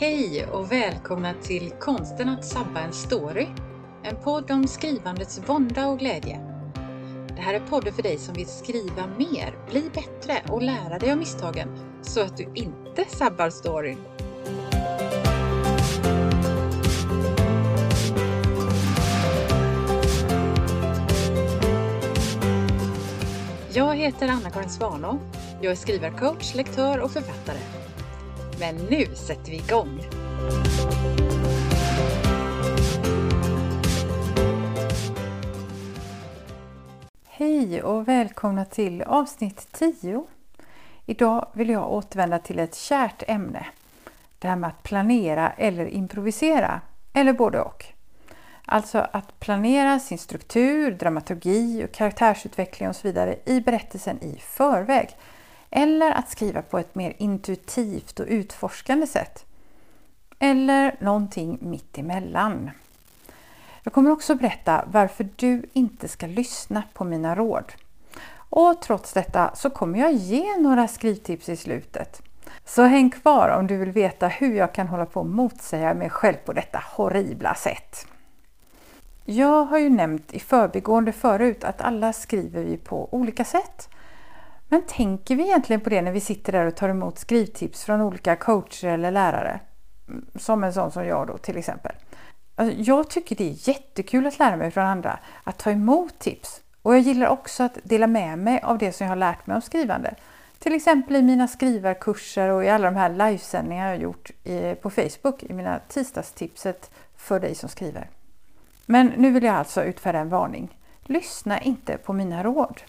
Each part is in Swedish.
Hej och välkomna till Konsten att sabba en story. En podd om skrivandets vånda och glädje. Det här är podden för dig som vill skriva mer, bli bättre och lära dig av misstagen så att du inte sabbar storyn. Jag heter Anna-Karin Svanå. Jag är skrivarcoach, lektör och författare. Men nu sätter vi igång! Hej och välkomna till avsnitt 10. Idag vill jag återvända till ett kärt ämne. Det här med att planera eller improvisera, eller både och. Alltså att planera sin struktur, dramaturgi och karaktärsutveckling och så vidare i berättelsen i förväg. Eller att skriva på ett mer intuitivt och utforskande sätt. Eller någonting mitt emellan. Jag kommer också berätta varför du inte ska lyssna på mina råd. Och trots detta så kommer jag ge några skrivtips i slutet. Så häng kvar om du vill veta hur jag kan hålla på och motsäga mig själv på detta horribla sätt. Jag har ju nämnt i förbigående förut att alla skriver vi på olika sätt. Men tänker vi egentligen på det när vi sitter där och tar emot skrivtips från olika coacher eller lärare? Mm, som en sån som jag då till exempel. Alltså, jag tycker det är jättekul att lära mig från andra, att ta emot tips. Och jag gillar också att dela med mig av det som jag har lärt mig om skrivande. Till exempel i mina skrivarkurser och i alla de här livesändningar jag har gjort på Facebook i mina tisdagstipset för dig som skriver. Men nu vill jag alltså utfärda en varning. Lyssna inte på mina råd.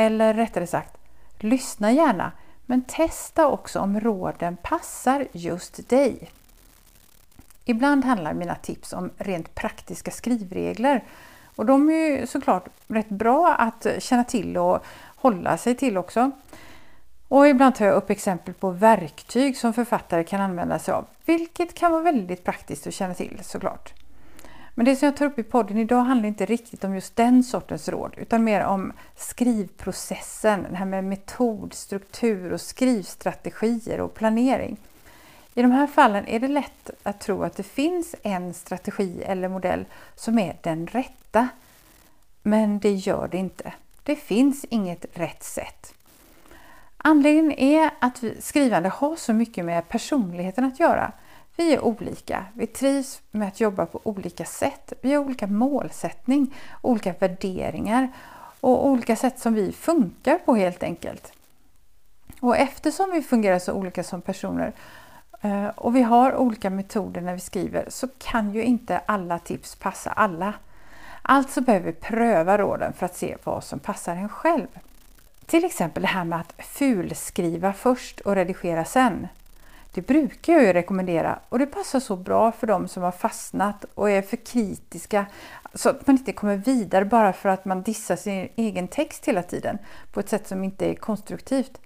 Eller rättare sagt, lyssna gärna men testa också om råden passar just dig. Ibland handlar mina tips om rent praktiska skrivregler och de är ju såklart rätt bra att känna till och hålla sig till också. Och ibland tar jag upp exempel på verktyg som författare kan använda sig av, vilket kan vara väldigt praktiskt att känna till såklart. Men det som jag tar upp i podden idag handlar inte riktigt om just den sortens råd utan mer om skrivprocessen, det här med metod, struktur och skrivstrategier och planering. I de här fallen är det lätt att tro att det finns en strategi eller modell som är den rätta. Men det gör det inte. Det finns inget rätt sätt. Anledningen är att skrivande har så mycket med personligheten att göra. Vi är olika. Vi trivs med att jobba på olika sätt. Vi har olika målsättning, olika värderingar och olika sätt som vi funkar på helt enkelt. Och eftersom vi fungerar så olika som personer eh, och vi har olika metoder när vi skriver så kan ju inte alla tips passa alla. Alltså behöver vi pröva råden för att se vad som passar en själv. Till exempel det här med att fulskriva först och redigera sen. Det brukar jag ju rekommendera och det passar så bra för de som har fastnat och är för kritiska så att man inte kommer vidare bara för att man dissar sin egen text hela tiden på ett sätt som inte är konstruktivt.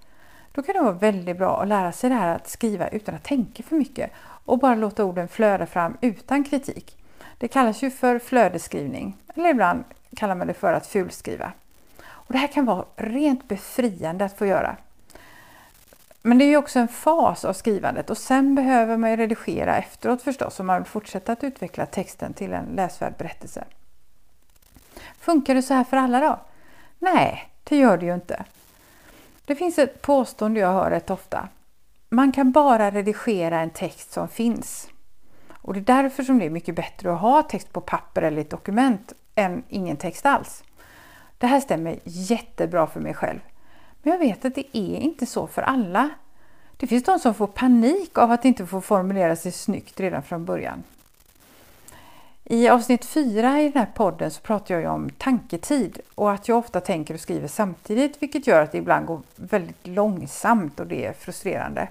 Då kan det vara väldigt bra att lära sig det här att skriva utan att tänka för mycket och bara låta orden flöda fram utan kritik. Det kallas ju för flödesskrivning eller ibland kallar man det för att fulskriva. Och det här kan vara rent befriande att få göra. Men det är ju också en fas av skrivandet och sen behöver man ju redigera efteråt förstås om man vill fortsätta att utveckla texten till en läsvärd berättelse. Funkar det så här för alla då? Nej, det gör det ju inte. Det finns ett påstående jag hör rätt ofta. Man kan bara redigera en text som finns. Och det är därför som det är mycket bättre att ha text på papper eller ett dokument än ingen text alls. Det här stämmer jättebra för mig själv. Men jag vet att det är inte så för alla. Det finns de som får panik av att inte få formulera sig snyggt redan från början. I avsnitt 4 i den här podden så pratar jag om tanketid och att jag ofta tänker och skriver samtidigt vilket gör att det ibland går väldigt långsamt och det är frustrerande.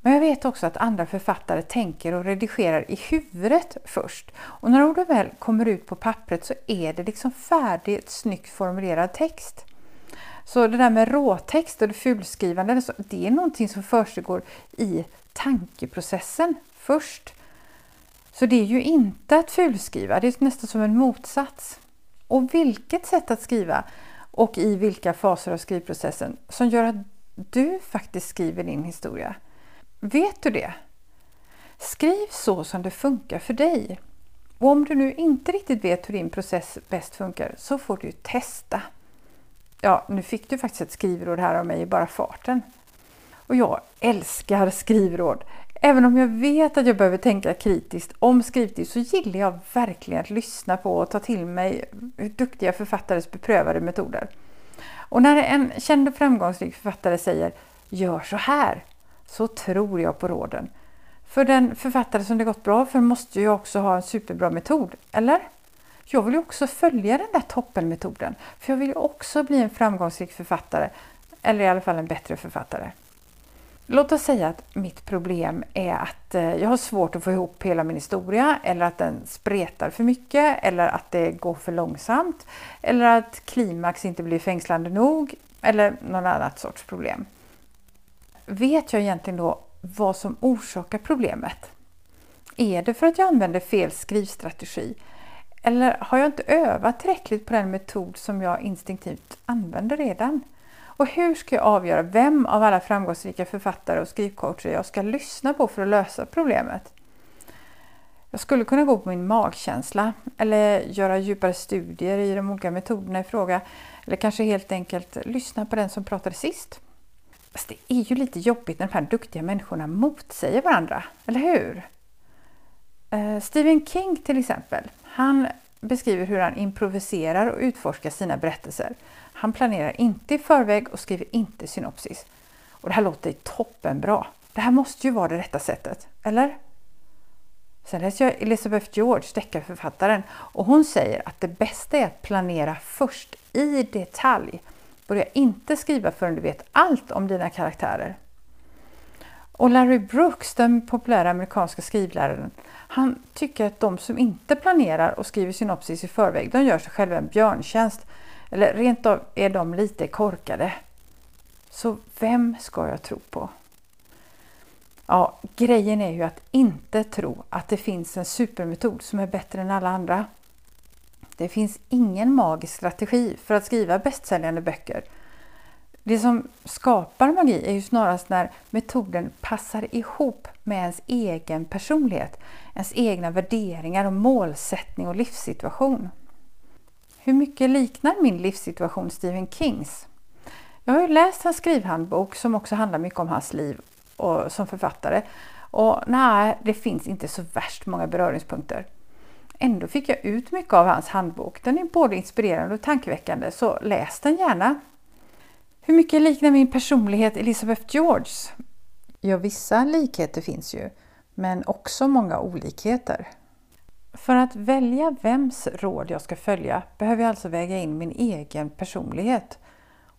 Men jag vet också att andra författare tänker och redigerar i huvudet först. Och när orden väl kommer ut på pappret så är det liksom färdigt, snyggt formulerad text. Så det där med råtext och fulskrivande, det är någonting som försiggår i tankeprocessen först. Så det är ju inte att fulskriva, det är nästan som en motsats. Och vilket sätt att skriva och i vilka faser av skrivprocessen som gör att du faktiskt skriver din historia. Vet du det? Skriv så som det funkar för dig. Och om du nu inte riktigt vet hur din process bäst funkar så får du testa. Ja, nu fick du faktiskt ett skrivråd här av mig i bara farten. Och jag älskar skrivråd. Även om jag vet att jag behöver tänka kritiskt om skrivtid så gillar jag verkligen att lyssna på och ta till mig duktiga författares beprövade metoder. Och när en känd och framgångsrik författare säger ”gör så här” så tror jag på råden. För den författare som det gått bra för måste ju också ha en superbra metod, eller? Jag vill ju också följa den där toppenmetoden, för jag vill ju också bli en framgångsrik författare, eller i alla fall en bättre författare. Låt oss säga att mitt problem är att eh, jag har svårt att få ihop hela min historia eller att den spretar för mycket eller att det går för långsamt eller att klimax inte blir fängslande nog eller någon annat sorts problem. Vet jag egentligen då vad som orsakar problemet? Är det för att jag använder fel skrivstrategi? Eller har jag inte övat tillräckligt på den metod som jag instinktivt använder redan? Och hur ska jag avgöra vem av alla framgångsrika författare och skrivcoacher jag ska lyssna på för att lösa problemet? Jag skulle kunna gå på min magkänsla eller göra djupare studier i de olika metoderna i fråga eller kanske helt enkelt lyssna på den som pratade sist. Fast det är ju lite jobbigt när de här duktiga människorna motsäger varandra, eller hur? Eh, Stephen King till exempel, han beskriver hur han improviserar och utforskar sina berättelser. Han planerar inte i förväg och skriver inte synopsis. Och det här låter toppenbra. Det här måste ju vara det rätta sättet, eller? Sen läser jag Elizabeth George, deckarförfattaren, och hon säger att det bästa är att planera först i detalj. Börja inte skriva förrän du vet allt om dina karaktärer. Och Larry Brooks, den populära amerikanska skrivläraren, han tycker att de som inte planerar och skriver synopsis i förväg, de gör sig själva en björntjänst eller rent av är de lite korkade. Så vem ska jag tro på? Ja, grejen är ju att inte tro att det finns en supermetod som är bättre än alla andra. Det finns ingen magisk strategi för att skriva bästsäljande böcker. Det som skapar magi är ju snarast när metoden passar ihop med ens egen personlighet, ens egna värderingar och målsättning och livssituation. Hur mycket liknar min livssituation Stephen Kings? Jag har ju läst hans skrivhandbok som också handlar mycket om hans liv och, som författare. Och nej, det finns inte så värst många beröringspunkter. Ändå fick jag ut mycket av hans handbok. Den är både inspirerande och tankeväckande, så läs den gärna. Hur mycket liknar min personlighet Elizabeth Georges? Ja, vissa likheter finns ju, men också många olikheter. För att välja vems råd jag ska följa behöver jag alltså väga in min egen personlighet.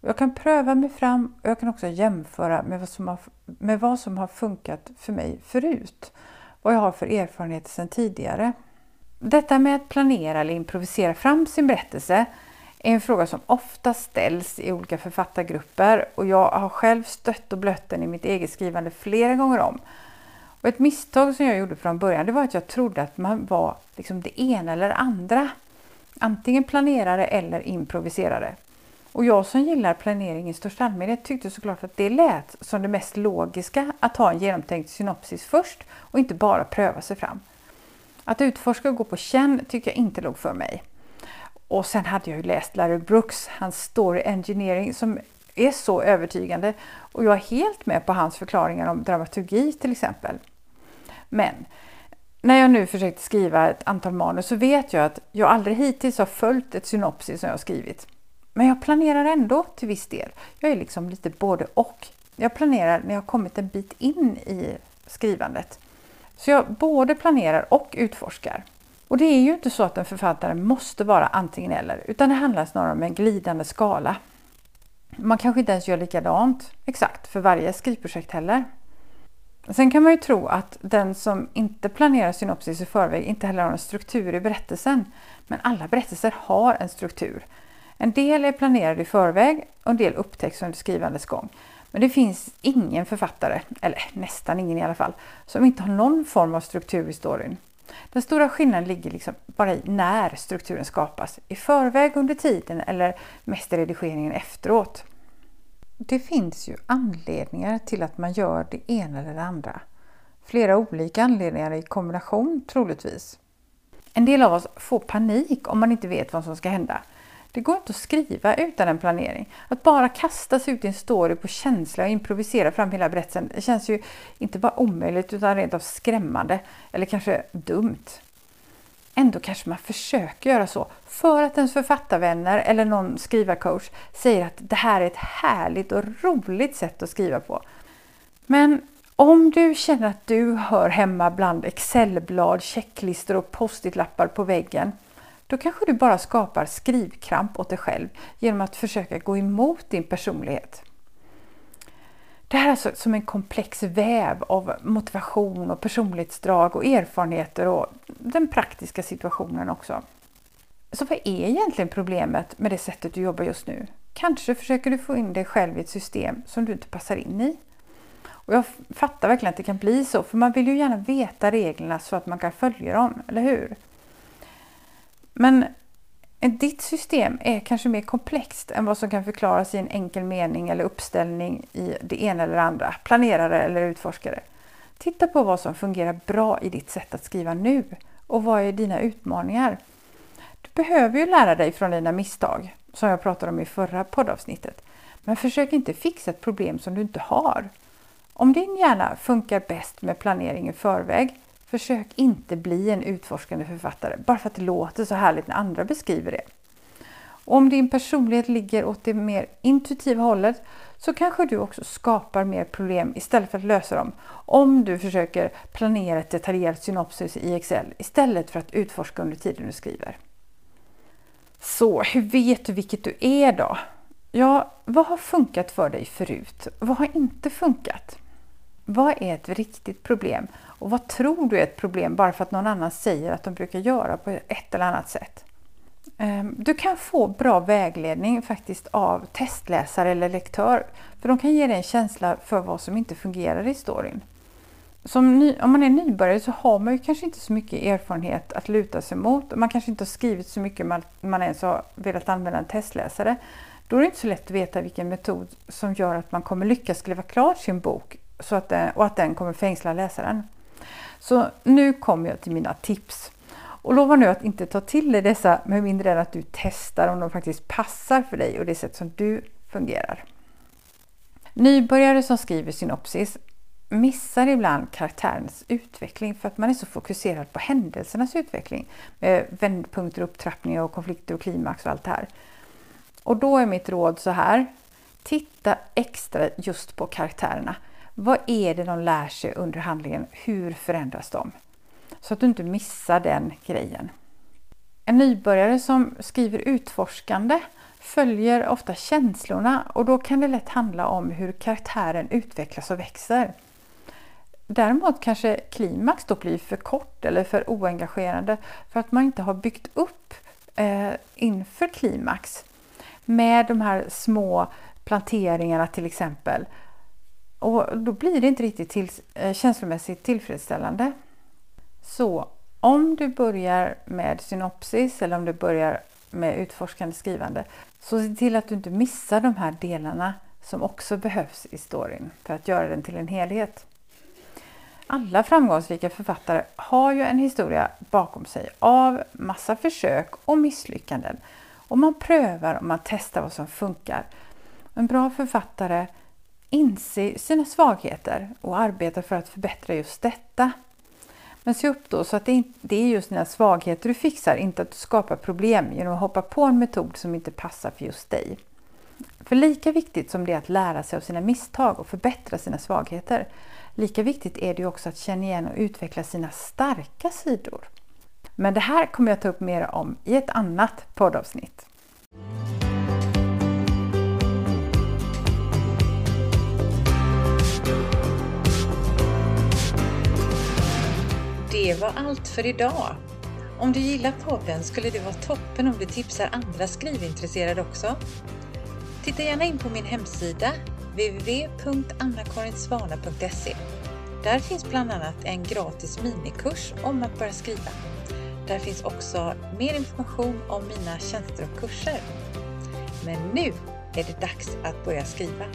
Jag kan pröva mig fram och jag kan också jämföra med vad som har, med vad som har funkat för mig förut. Vad jag har för erfarenheter sedan tidigare. Detta med att planera eller improvisera fram sin berättelse är en fråga som ofta ställs i olika författargrupper och jag har själv stött och blött den i mitt eget skrivande flera gånger om. Och ett misstag som jag gjorde från början det var att jag trodde att man var liksom det ena eller andra. Antingen planerare eller improviserare. Och jag som gillar planering i största allmänhet tyckte såklart att det lät som det mest logiska att ha en genomtänkt synopsis först och inte bara pröva sig fram. Att utforska och gå på känn tycker jag inte låg för mig. Och sen hade jag ju läst Larry Brooks, hans Story Engineering som är så övertygande och jag är helt med på hans förklaringar om dramaturgi till exempel. Men när jag nu försökt skriva ett antal manus så vet jag att jag aldrig hittills har följt ett synopsis som jag har skrivit. Men jag planerar ändå till viss del. Jag är liksom lite både och. Jag planerar när jag kommit en bit in i skrivandet. Så jag både planerar och utforskar. Och det är ju inte så att en författare måste vara antingen eller, utan det handlar snarare om en glidande skala. Man kanske inte ens gör likadant exakt för varje skrivprojekt heller. Sen kan man ju tro att den som inte planerar synopsis i förväg inte heller har en struktur i berättelsen. Men alla berättelser har en struktur. En del är planerade i förväg och en del upptäcks under skrivandets gång. Men det finns ingen författare, eller nästan ingen i alla fall, som inte har någon form av struktur i storyn. Den stora skillnaden ligger liksom bara i när strukturen skapas. I förväg under tiden eller mest i redigeringen efteråt. Det finns ju anledningar till att man gör det ena eller det andra. Flera olika anledningar i kombination troligtvis. En del av oss får panik om man inte vet vad som ska hända. Det går inte att skriva utan en planering. Att bara kasta sig ut i en story på känsla och improvisera fram hela berättelsen det känns ju inte bara omöjligt utan rent av skrämmande eller kanske dumt. Ändå kanske man försöker göra så för att ens författarvänner eller någon skrivarcoach säger att det här är ett härligt och roligt sätt att skriva på. Men om du känner att du hör hemma bland Excelblad, checklistor och post-it-lappar på väggen då kanske du bara skapar skrivkramp åt dig själv genom att försöka gå emot din personlighet. Det här är alltså som en komplex väv av motivation och personlighetsdrag och erfarenheter och den praktiska situationen också. Så vad är egentligen problemet med det sättet du jobbar just nu? Kanske försöker du få in dig själv i ett system som du inte passar in i. Och jag fattar verkligen att det kan bli så, för man vill ju gärna veta reglerna så att man kan följa dem, eller hur? Men ditt system är kanske mer komplext än vad som kan förklaras i en enkel mening eller uppställning i det ena eller andra, planerare eller utforskare. Titta på vad som fungerar bra i ditt sätt att skriva nu och vad är dina utmaningar? Du behöver ju lära dig från dina misstag, som jag pratade om i förra poddavsnittet. Men försök inte fixa ett problem som du inte har. Om din hjärna funkar bäst med planering i förväg Försök inte bli en utforskande författare bara för att det låter så härligt när andra beskriver det. Och om din personlighet ligger åt det mer intuitiva hållet så kanske du också skapar mer problem istället för att lösa dem om du försöker planera ett detaljerat synopsis i Excel istället för att utforska under tiden du skriver. Så hur vet du vilket du är då? Ja, vad har funkat för dig förut? Vad har inte funkat? Vad är ett riktigt problem och vad tror du är ett problem bara för att någon annan säger att de brukar göra på ett eller annat sätt? Ehm, du kan få bra vägledning faktiskt av testläsare eller lektör. För de kan ge dig en känsla för vad som inte fungerar i storyn. Ny, om man är nybörjare så har man ju kanske inte så mycket erfarenhet att luta sig mot. Man kanske inte har skrivit så mycket man, man ens har velat använda en testläsare. Då är det inte så lätt att veta vilken metod som gör att man kommer lyckas skriva klart sin bok så att den, och att den kommer fängsla läsaren. Så nu kommer jag till mina tips. Och lova nu att inte ta till dig dessa med mindre än att du testar om de faktiskt passar för dig och det sätt som du fungerar. Nybörjare som skriver synopsis missar ibland karaktärens utveckling för att man är så fokuserad på händelsernas utveckling med vändpunkter, upptrappningar och konflikter och klimax och allt det här. Och då är mitt råd så här. Titta extra just på karaktärerna. Vad är det de lär sig under handlingen? Hur förändras de? Så att du inte missar den grejen. En nybörjare som skriver utforskande följer ofta känslorna och då kan det lätt handla om hur karaktären utvecklas och växer. Däremot kanske klimax då blir för kort eller för oengagerande för att man inte har byggt upp eh, inför klimax med de här små planteringarna till exempel och då blir det inte riktigt till, eh, känslomässigt tillfredsställande. Så om du börjar med synopsis eller om du börjar med utforskande skrivande så se till att du inte missar de här delarna som också behövs i storyn för att göra den till en helhet. Alla framgångsrika författare har ju en historia bakom sig av massa försök och misslyckanden. Och man prövar och man testar vad som funkar. En bra författare inse sina svagheter och arbeta för att förbättra just detta. Men se upp då så att det är just dina svagheter du fixar, inte att du skapar problem genom att hoppa på en metod som inte passar för just dig. För lika viktigt som det är att lära sig av sina misstag och förbättra sina svagheter, lika viktigt är det också att känna igen och utveckla sina starka sidor. Men det här kommer jag ta upp mer om i ett annat poddavsnitt. Det var allt för idag. Om du gillar podden skulle det vara toppen om du tipsar andra skrivintresserade också. Titta gärna in på min hemsida www.annakarinsvana.se. Där finns bland annat en gratis minikurs om att börja skriva. Där finns också mer information om mina tjänster och kurser. Men nu är det dags att börja skriva.